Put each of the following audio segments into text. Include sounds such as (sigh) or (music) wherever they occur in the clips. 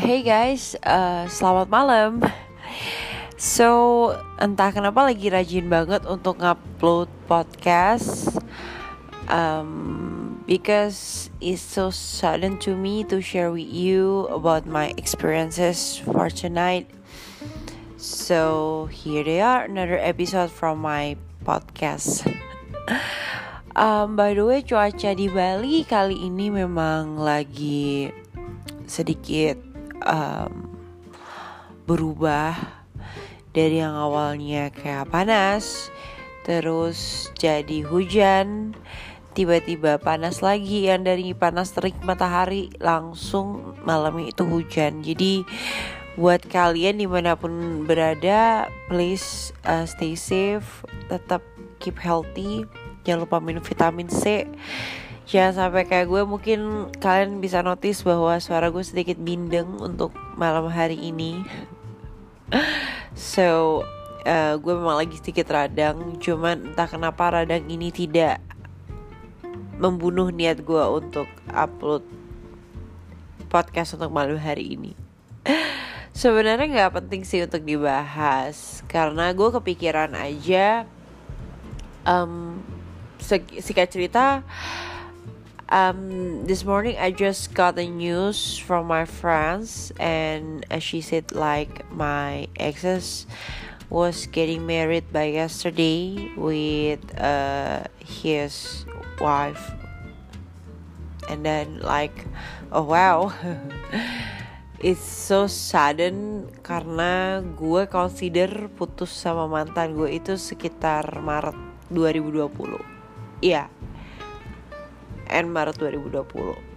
Hey guys, uh, selamat malam. So, entah kenapa lagi rajin banget untuk ngupload podcast. Um, because it's so sudden to me to share with you about my experiences for tonight. So, here they are, another episode from my podcast. um, by the way, cuaca di Bali kali ini memang lagi sedikit um, berubah dari yang awalnya kayak panas terus jadi hujan tiba-tiba panas lagi yang dari panas terik matahari langsung malam itu hujan. Jadi buat kalian di mana pun berada please uh, stay safe tetap keep healthy. Jangan lupa minum vitamin C Jangan sampai kayak gue mungkin kalian bisa notice bahwa suara gue sedikit bindeng untuk malam hari ini. so uh, gue memang lagi sedikit radang, cuman entah kenapa radang ini tidak membunuh niat gue untuk upload podcast untuk malam hari ini. Sebenarnya nggak penting sih untuk dibahas karena gue kepikiran aja. Um, singkat cerita um, this morning I just got the news from my friends, and as she said, like my exes was getting married by yesterday with uh, his wife, and then like, oh wow. (laughs) It's so sudden karena gue consider putus sama mantan gue itu sekitar Maret 2020. Iya, yeah, end Maret 2020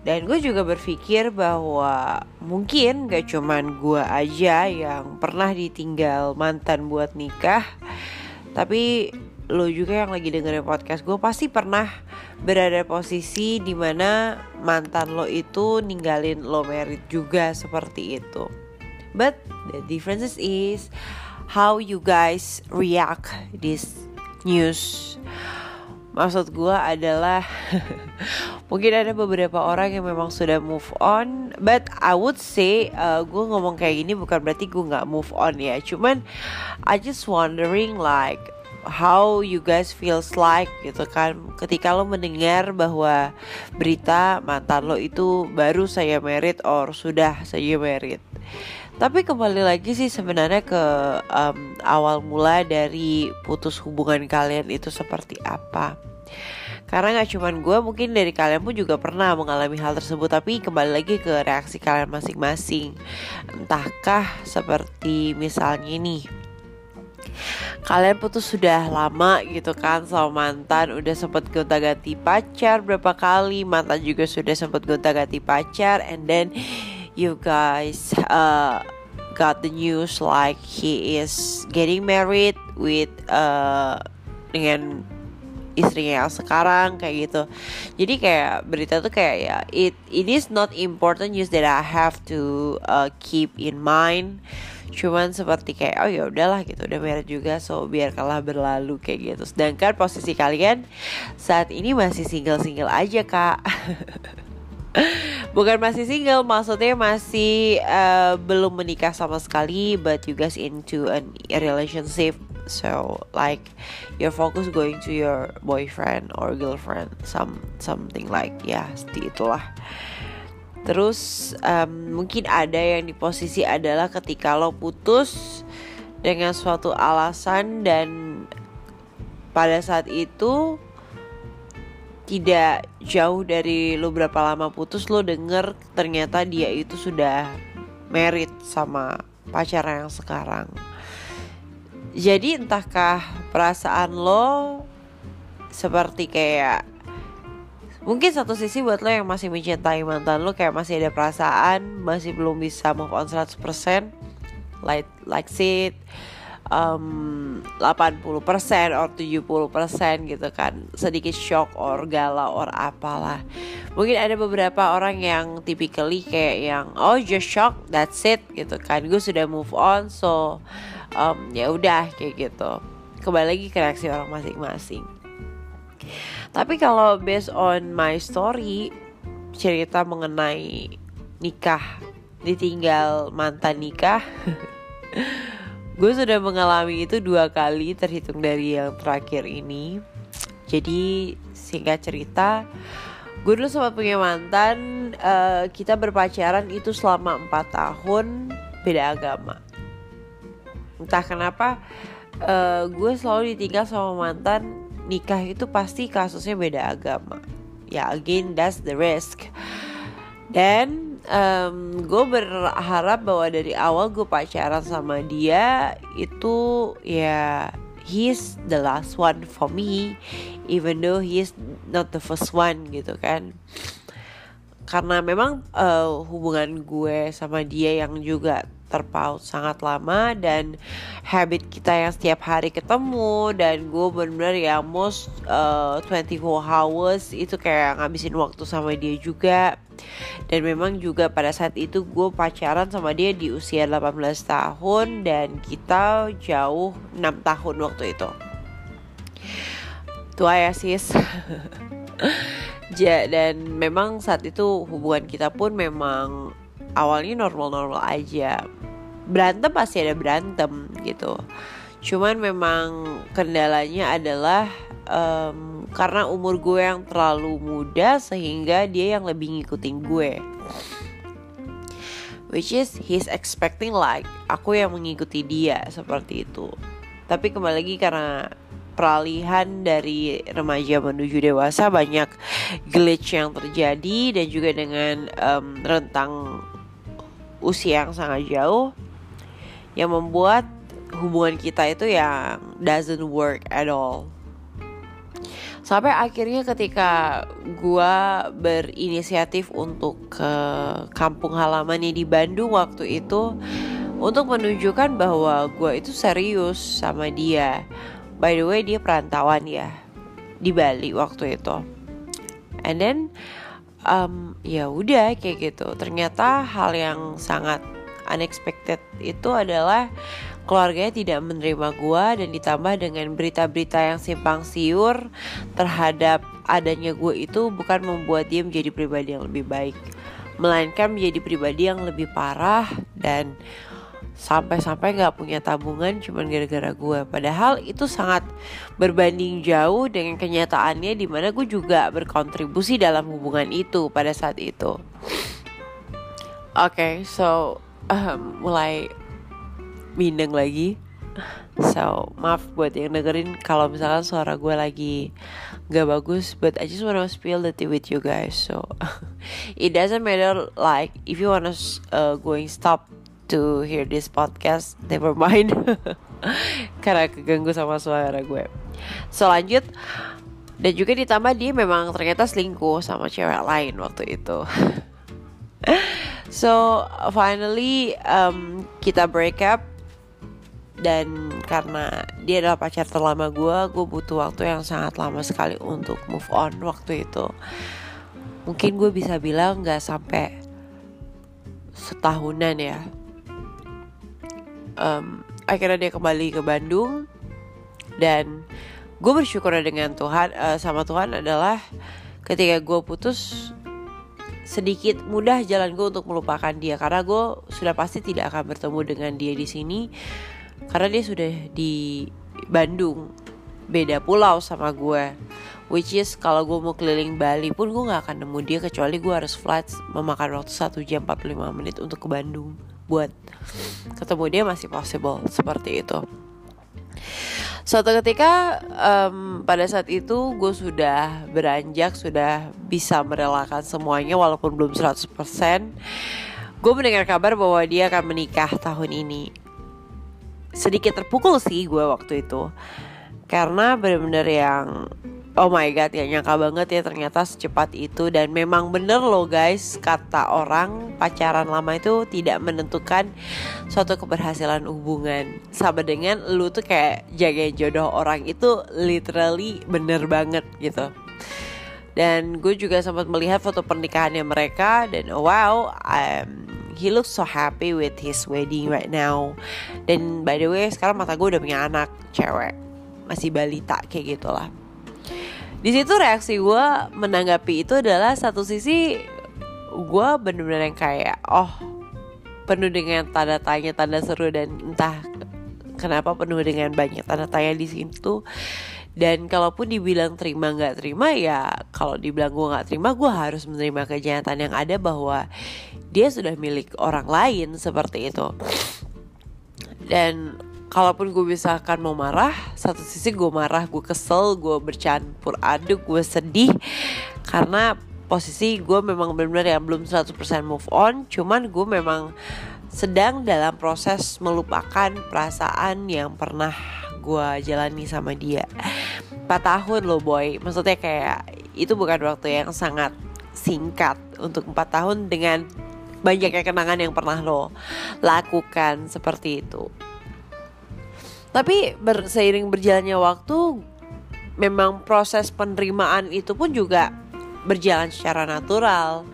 dan gue juga berpikir bahwa mungkin gak cuman gue aja yang pernah ditinggal mantan buat nikah Tapi lo juga yang lagi dengerin podcast gue pasti pernah berada posisi di mana mantan lo itu ninggalin lo merit juga seperti itu. But the difference is how you guys react this news Maksud gue adalah (laughs) mungkin ada beberapa orang yang memang sudah move on, but I would say uh, gue ngomong kayak gini bukan berarti gue nggak move on ya. Cuman I just wondering like how you guys feels like gitu kan ketika lo mendengar bahwa berita mantan lo itu baru saya merit or sudah saya merit tapi kembali lagi sih sebenarnya ke um, awal mula dari putus hubungan kalian itu seperti apa. Karena gak cuman gue mungkin dari kalian pun juga pernah mengalami hal tersebut. Tapi kembali lagi ke reaksi kalian masing-masing. Entahkah seperti misalnya nih kalian putus sudah lama gitu kan sama mantan udah sempet gonta ganti pacar berapa kali mantan juga sudah sempet gonta ganti pacar and then you guys uh, got the news like he is getting married with uh, dengan istrinya yang sekarang kayak gitu. Jadi kayak berita tuh kayak ya it it is not important news that I have to uh, keep in mind. Cuman seperti kayak oh ya udahlah gitu udah married juga so biar kalah berlalu kayak gitu. Sedangkan posisi kalian saat ini masih single single aja kak. (laughs) Bukan masih single, maksudnya masih uh, belum menikah sama sekali, but you guys into a relationship. So like your focus going to your boyfriend or girlfriend, some something like ya, seperti itulah. Terus um, mungkin ada yang di posisi adalah ketika lo putus dengan suatu alasan dan pada saat itu tidak jauh dari lo berapa lama putus lo denger ternyata dia itu sudah merit sama pacar yang sekarang jadi entahkah perasaan lo seperti kayak mungkin satu sisi buat lo yang masih mencintai mantan lo kayak masih ada perasaan masih belum bisa move on 100% like like it um, 80% or 70% gitu kan. Sedikit shock or galau or apalah. Mungkin ada beberapa orang yang typically kayak yang oh just shock that's it gitu kan. Gue sudah move on so um, ya udah kayak gitu. Kembali lagi ke reaksi orang masing-masing. Tapi kalau based on my story cerita mengenai nikah ditinggal mantan nikah (laughs) gue sudah mengalami itu dua kali terhitung dari yang terakhir ini. Jadi singkat cerita gue dulu sempat punya mantan uh, kita berpacaran itu selama empat tahun beda agama entah kenapa uh, gue selalu ditinggal sama mantan. Nikah itu pasti kasusnya beda agama. Ya again that's the risk. Dan um, gue berharap bahwa dari awal gue pacaran sama dia itu ya he's the last one for me even though he's not the first one gitu kan. Karena memang uh, hubungan gue sama dia yang juga terpaut sangat lama dan habit kita yang setiap hari ketemu dan gue bener-bener ya most uh, 24 hours itu kayak ngabisin waktu sama dia juga. Dan memang juga pada saat itu gue pacaran sama dia di usia 18 tahun dan kita jauh 6 tahun waktu itu. Tua ya sis (laughs) ja, dan memang saat itu hubungan kita pun memang awalnya normal-normal aja. Berantem pasti ada berantem gitu. Cuman memang kendalanya adalah um, karena umur gue yang terlalu muda sehingga dia yang lebih ngikutin gue. Which is he's expecting like aku yang mengikuti dia seperti itu. Tapi kembali lagi karena peralihan dari remaja menuju dewasa banyak glitch yang terjadi dan juga dengan um, rentang usia yang sangat jauh yang membuat hubungan kita itu yang doesn't work at all. Sampai akhirnya ketika gue berinisiatif untuk ke kampung halamannya di Bandung waktu itu untuk menunjukkan bahwa gue itu serius sama dia. By the way dia perantauan ya di Bali waktu itu. And then um, ya udah kayak gitu. Ternyata hal yang sangat unexpected itu adalah keluarganya tidak menerima gue dan ditambah dengan berita-berita yang simpang siur terhadap adanya gue itu bukan membuat dia menjadi pribadi yang lebih baik melainkan menjadi pribadi yang lebih parah dan sampai-sampai gak punya tabungan cuman gara-gara gue padahal itu sangat berbanding jauh dengan kenyataannya di mana gue juga berkontribusi dalam hubungan itu pada saat itu. Oke okay, so um, mulai bindeng lagi. So maaf buat yang dengerin. Kalau misalkan suara gue lagi gak bagus But I just wanna spill the tea with you guys. So (laughs) it doesn't matter like if you wanna uh, going stop to hear this podcast Never mind (laughs) Karena keganggu sama suara gue So lanjut Dan juga ditambah dia memang ternyata selingkuh sama cewek lain waktu itu (laughs) So finally um, kita break up dan karena dia adalah pacar terlama gue, gue butuh waktu yang sangat lama sekali untuk move on waktu itu. Mungkin gue bisa bilang nggak sampai setahunan ya. Um, akhirnya dia kembali ke Bandung. Dan gue bersyukur dengan Tuhan uh, sama Tuhan adalah ketika gue putus sedikit mudah jalan gue untuk melupakan dia. Karena gue sudah pasti tidak akan bertemu dengan dia di sini. Karena dia sudah di Bandung. Beda pulau sama gue. Which is kalau gue mau keliling Bali pun gue nggak akan nemu dia. Kecuali gue harus flight memakan waktu 1 jam 45 menit untuk ke Bandung buat ketemu dia masih possible seperti itu. Suatu ketika um, pada saat itu gue sudah beranjak Sudah bisa merelakan semuanya walaupun belum 100% Gue mendengar kabar bahwa dia akan menikah tahun ini. Sedikit terpukul sih gue waktu itu. Karena bener-bener yang Oh my god, ya nyangka banget ya ternyata secepat itu. Dan memang bener loh guys kata orang pacaran lama itu tidak menentukan suatu keberhasilan hubungan. Sama dengan lu tuh kayak jagain jodoh orang itu literally bener banget gitu. Dan gue juga sempat melihat foto pernikahannya mereka dan wow um, he looks so happy with his wedding right now. Dan by the way sekarang mata gue udah punya anak cewek. Masih balita kayak gitulah di situ reaksi gue menanggapi itu adalah satu sisi gue bener-bener yang kayak oh penuh dengan tanda tanya tanda seru dan entah kenapa penuh dengan banyak tanda tanya di situ. Dan kalaupun dibilang terima nggak terima ya kalau dibilang gue nggak terima gue harus menerima kenyataan yang ada bahwa dia sudah milik orang lain seperti itu. Dan kalaupun gue misalkan mau marah satu sisi gue marah gue kesel gue bercampur aduk gue sedih. Karena posisi gue memang benar-benar yang belum 100% move on cuman gue memang sedang dalam proses melupakan perasaan yang pernah gue jalani sama dia. 4 tahun loh boy. Maksudnya kayak itu bukan waktu yang sangat singkat untuk 4 tahun dengan banyaknya kenangan yang pernah lo lakukan seperti itu tapi ber, seiring berjalannya waktu memang proses penerimaan itu pun juga berjalan secara natural.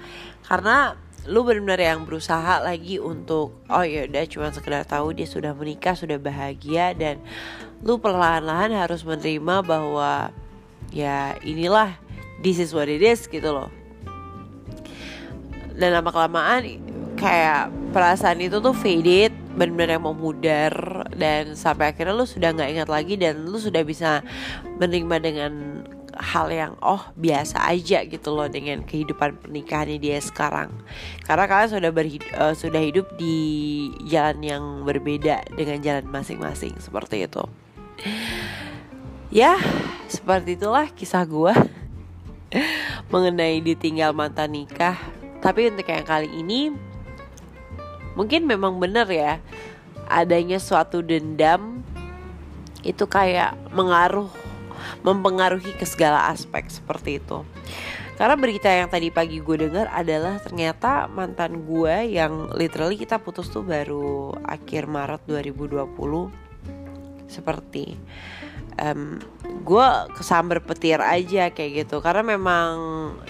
Karena lu benar-benar yang berusaha lagi untuk oh ya udah cuma sekedar tahu dia sudah menikah sudah bahagia dan lu perlahan-lahan harus menerima bahwa ya inilah this is what it is gitu loh. Dan lama kelamaan kayak perasaan itu tuh faded benar-benar yang memudar dan sampai akhirnya lu sudah nggak ingat lagi dan lu sudah bisa menerima dengan hal yang oh biasa aja gitu loh dengan kehidupan pernikahannya dia sekarang. Karena kalian sudah berhidup, uh, sudah hidup di jalan yang berbeda dengan jalan masing-masing seperti itu. Ya seperti itulah kisah gue (laughs) mengenai ditinggal mantan nikah. Tapi untuk yang kali ini mungkin memang benar ya adanya suatu dendam itu kayak mengaruh mempengaruhi ke segala aspek seperti itu. Karena berita yang tadi pagi gue dengar adalah ternyata mantan gue yang literally kita putus tuh baru akhir Maret 2020 seperti um, gue kesambar petir aja kayak gitu. Karena memang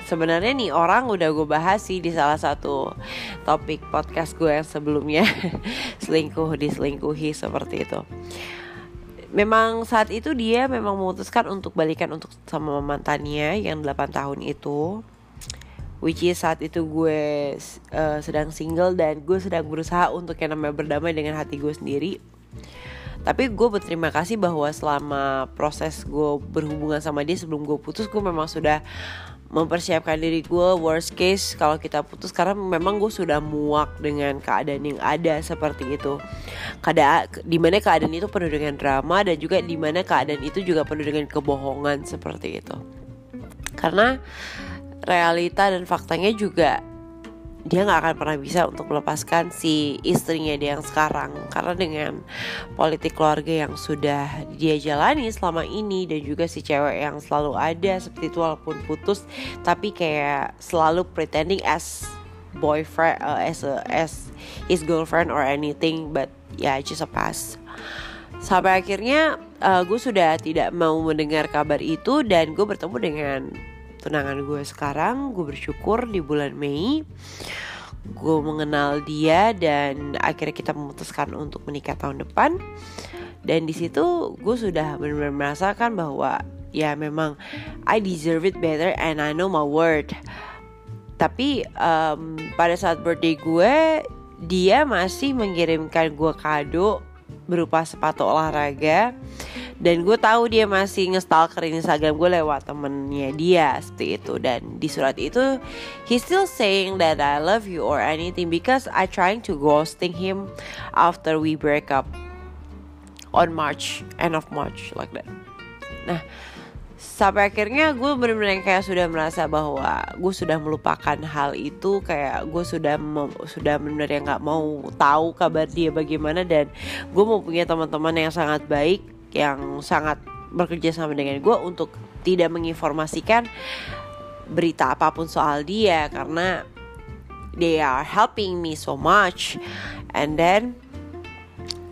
sebenarnya nih orang udah gue bahas sih di salah satu topik podcast gue yang sebelumnya. (laughs) Selingkuh diselingkuhi seperti itu. Memang saat itu dia memang memutuskan untuk balikan untuk sama mantannya yang 8 tahun itu. Which is saat itu gue uh, sedang single dan gue sedang berusaha untuk yang namanya berdamai dengan hati gue sendiri tapi gue berterima kasih bahwa selama proses gue berhubungan sama dia sebelum gue putus gue memang sudah mempersiapkan diri gue worst case kalau kita putus. Karena memang gue sudah muak dengan keadaan yang ada seperti itu. Keadaan di mana keadaan itu penuh dengan drama dan juga di mana keadaan itu juga penuh dengan kebohongan seperti itu. Karena realita dan faktanya juga dia nggak akan pernah bisa untuk melepaskan si istrinya dia yang sekarang. Karena dengan politik keluarga yang sudah dia jalani selama ini dan juga si cewek yang selalu ada seperti itu walaupun putus tapi kayak selalu pretending as boyfriend uh, as a, as his girlfriend or anything but ya yeah, just a pass sampai akhirnya uh, gue sudah tidak mau mendengar kabar itu dan gue bertemu dengan tunangan gue sekarang. Gue bersyukur di bulan Mei gue mengenal dia dan akhirnya kita memutuskan untuk menikah tahun depan. Dan di situ gue sudah benar-benar merasakan bahwa ya memang I deserve it better and I know my word tapi um, pada saat birthday gue dia masih mengirimkan gue kado berupa sepatu olahraga. Dan gue tahu dia masih ngestalkerin Instagram gue lewat temennya dia seperti itu. Dan di surat itu he still saying that I love you or anything because I trying to ghosting him after we break up on March end of March like that. Nah sampai akhirnya gue benar-benar kayak sudah merasa bahwa gue sudah melupakan hal itu kayak gue sudah sudah benar yang nggak mau tahu kabar dia bagaimana dan gue mau punya teman-teman yang sangat baik yang sangat bekerja sama dengan gue untuk tidak menginformasikan berita apa pun soal dia karena they are helping me so much. And then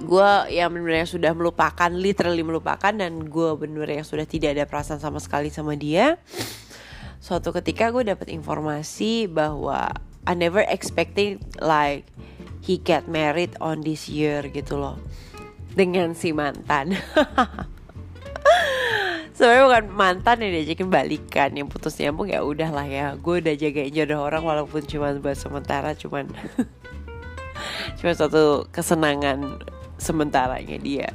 gue yang benar-benar sudah melupakan literally melupakan dan gue benar-benar yang sudah tidak ada perasaan sama sekali sama dia. Suatu ketika gue dapat informasi bahwa I never expecting like he get married on this year gitu loh. Dengan si mantan. (laughs) Sebenarnya bukan mantan yang diajakin balikan yang putus nyambung ya udah lah ya. Gue udah jagain jodoh orang walaupun cuma buat sementara cuman (laughs) cuma satu kesenangan sementaranya dia.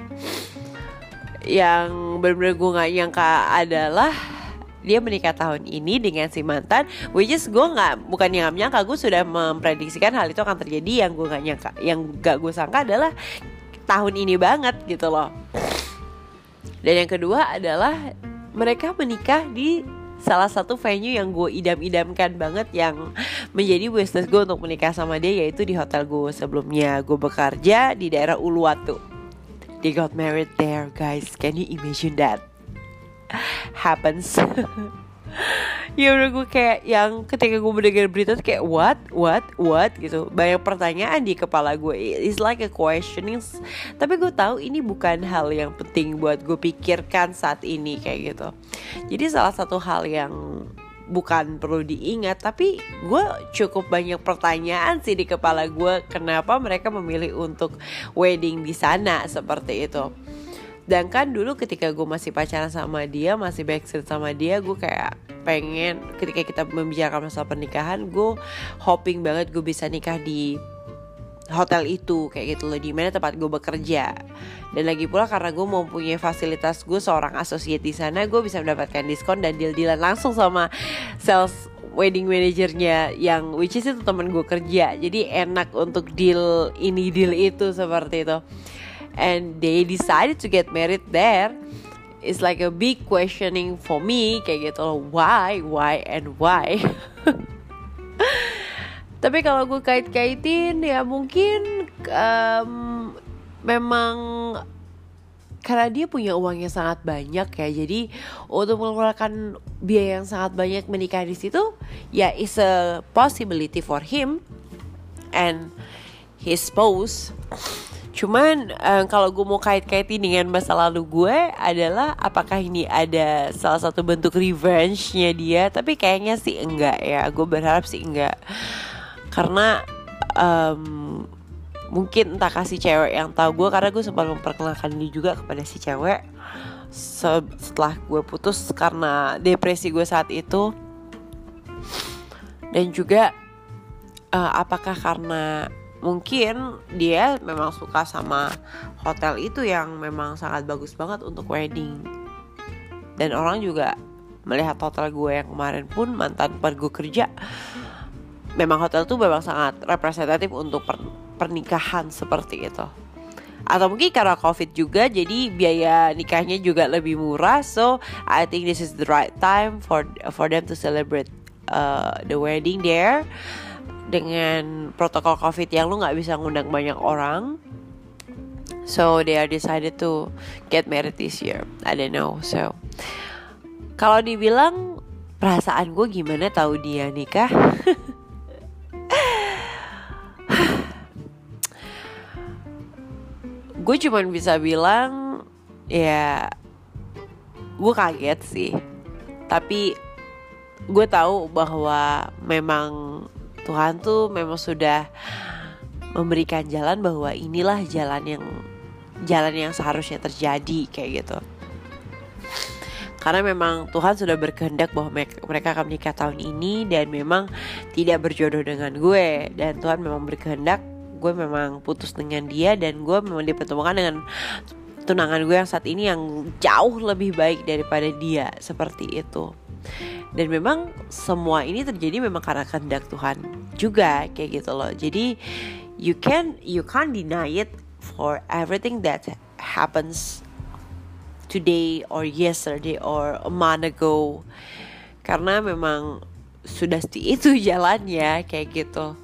Yang benar-benar gue nggak nyangka adalah dia menikah tahun ini dengan si mantan which is gue nggak bukan yang nyangka gue sudah memprediksikan hal itu akan terjadi. Yang gue nggak nyangka yang gak gue sangka adalah tahun ini banget gitu loh. Dan yang kedua adalah mereka menikah di salah satu venue yang gue idam-idamkan banget yang menjadi wishlist gue untuk menikah sama dia yaitu di hotel gue sebelumnya. Gue bekerja di daerah Uluwatu. They got married there guys. Can you imagine that? Happens (laughs) ya udah gue kayak yang ketika gue mendengar berita tuh kayak what? What? What? gitu. Banyak pertanyaan di kepala gue it's like a questioning. Tapi gue tahu ini bukan hal yang penting buat gue pikirkan saat ini kayak gitu. Jadi salah satu hal yang bukan perlu diingat tapi gue cukup banyak pertanyaan sih di kepala gue kenapa mereka memilih untuk wedding di sana seperti itu dan kan dulu ketika gue masih pacaran sama dia masih backstreet sama dia gue kayak pengen ketika kita membicarakan masalah pernikahan gue hoping banget gue bisa nikah di hotel itu kayak gitu loh. Di mana tempat gue bekerja. Dan lagi pula karena gue mau punya fasilitas gue seorang associate di sana gue bisa mendapatkan diskon dan deal dealan langsung sama sales wedding manajernya yang which is itu teman gue kerja. Jadi enak untuk deal ini deal itu seperti itu and they decided to get married there it's like a big questioning for me kayak gitu loh why why and why? (laughs) Tapi kalau gue kait-kaitin ya mungkin um, memang karena dia punya uang yang sangat banyak ya jadi untuk mengeluarkan biaya yang sangat banyak menikah di situ ya is a possibility for him and his spouse Cuman um, kalau gue mau kait-kaitin dengan masa lalu gue adalah apakah ini ada salah satu bentuk revenge-nya dia? Tapi kayaknya sih enggak ya. Gue berharap sih enggak. Karena um, mungkin entah kasih cewek yang tahu gue karena gue sempat memperkenalkan dia juga kepada si cewek setelah gue putus karena depresi gue saat itu dan juga uh, apakah karena mungkin dia memang suka sama hotel itu yang memang sangat bagus banget untuk wedding. Dan orang juga melihat hotel gue yang kemarin pun mantan gue kerja memang hotel itu memang sangat representatif untuk per pernikahan seperti itu. Atau mungkin karena covid juga jadi biaya nikahnya juga lebih murah. So I think this is the right time for for them to celebrate uh, the wedding there dengan protokol covid yang lu nggak bisa ngundang banyak orang. So they are decided to get married this year. I don't know so. Kalau dibilang perasaan gue gimana tahu dia nikah? (sighs) Gue cuman bisa bilang ya gue kaget sih. Tapi gue tahu bahwa memang Tuhan tuh memang sudah memberikan jalan bahwa inilah jalan yang jalan yang seharusnya terjadi kayak gitu. Karena memang Tuhan sudah berkehendak bahwa mereka akan menikah tahun ini dan memang tidak berjodoh dengan gue. Dan Tuhan memang berkehendak gue memang putus dengan dia dan gue memang dipertemukan dengan tunangan gue yang saat ini yang jauh lebih baik daripada dia. Seperti itu dan memang semua ini terjadi memang karena kehendak Tuhan juga kayak gitu loh. Jadi you can you can't deny it for everything that happens today or yesterday or a month ago. Karena memang sudah itu jalannya kayak gitu.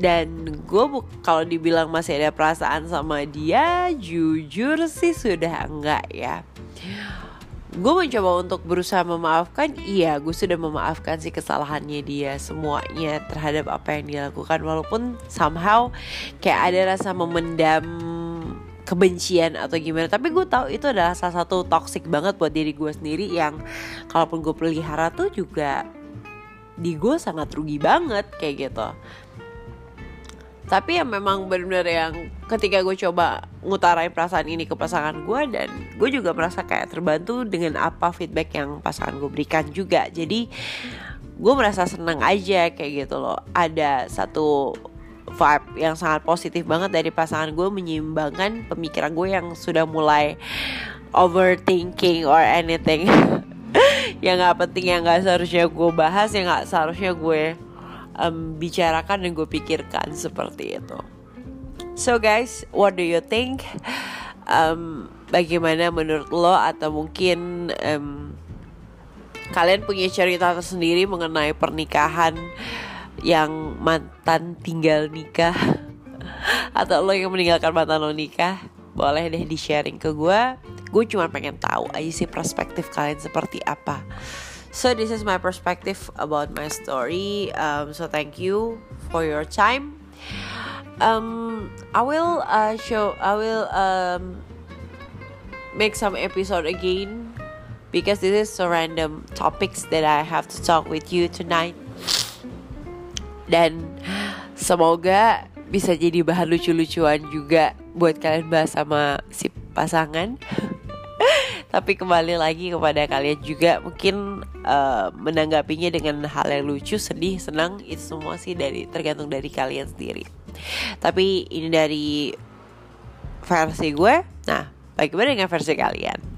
Dan gue kalau dibilang masih ada perasaan sama dia jujur sih sudah enggak ya gue mencoba untuk berusaha memaafkan. Iya gue sudah memaafkan sih kesalahannya dia semuanya terhadap apa yang dia lakukan. Walaupun somehow kayak ada rasa memendam kebencian atau gimana. Tapi gue tahu itu adalah salah satu toxic banget buat diri gue sendiri yang kalaupun gue pelihara tuh juga di gue sangat rugi banget kayak gitu tapi ya memang benar-benar yang ketika gue coba ngutarain perasaan ini ke pasangan gue dan gue juga merasa kayak terbantu dengan apa feedback yang pasangan gue berikan juga. Jadi gue merasa senang aja kayak gitu loh. Ada satu vibe yang sangat positif banget dari pasangan gue menyeimbangkan pemikiran gue yang sudah mulai overthinking or anything. (laughs) Yang nggak penting yang nggak seharusnya gue bahas yang nggak seharusnya gue um, bicarakan dan gue pikirkan seperti itu. So guys, what do you think? Um, bagaimana menurut lo atau mungkin um, kalian punya cerita tersendiri mengenai pernikahan yang mantan tinggal nikah (laughs) atau lo yang meninggalkan mantan lo nikah? Boleh deh di sharing ke gue. Gue cuma pengen tahu aja sih perspektif kalian seperti apa. So this is my perspective about my story. Um, so thank you for your time. Um, I will uh, show. I will um, make some episode again because this is so random topics that I have to talk with you tonight. Dan semoga bisa jadi bahan lucu-lucuan juga buat kalian bahas sama si pasangan. Tapi kembali lagi kepada kalian juga mungkin uh, menanggapinya dengan hal yang lucu sedih senang itu semua sih dari tergantung dari kalian sendiri. Tapi ini dari versi gue. Nah bagaimana dengan versi kalian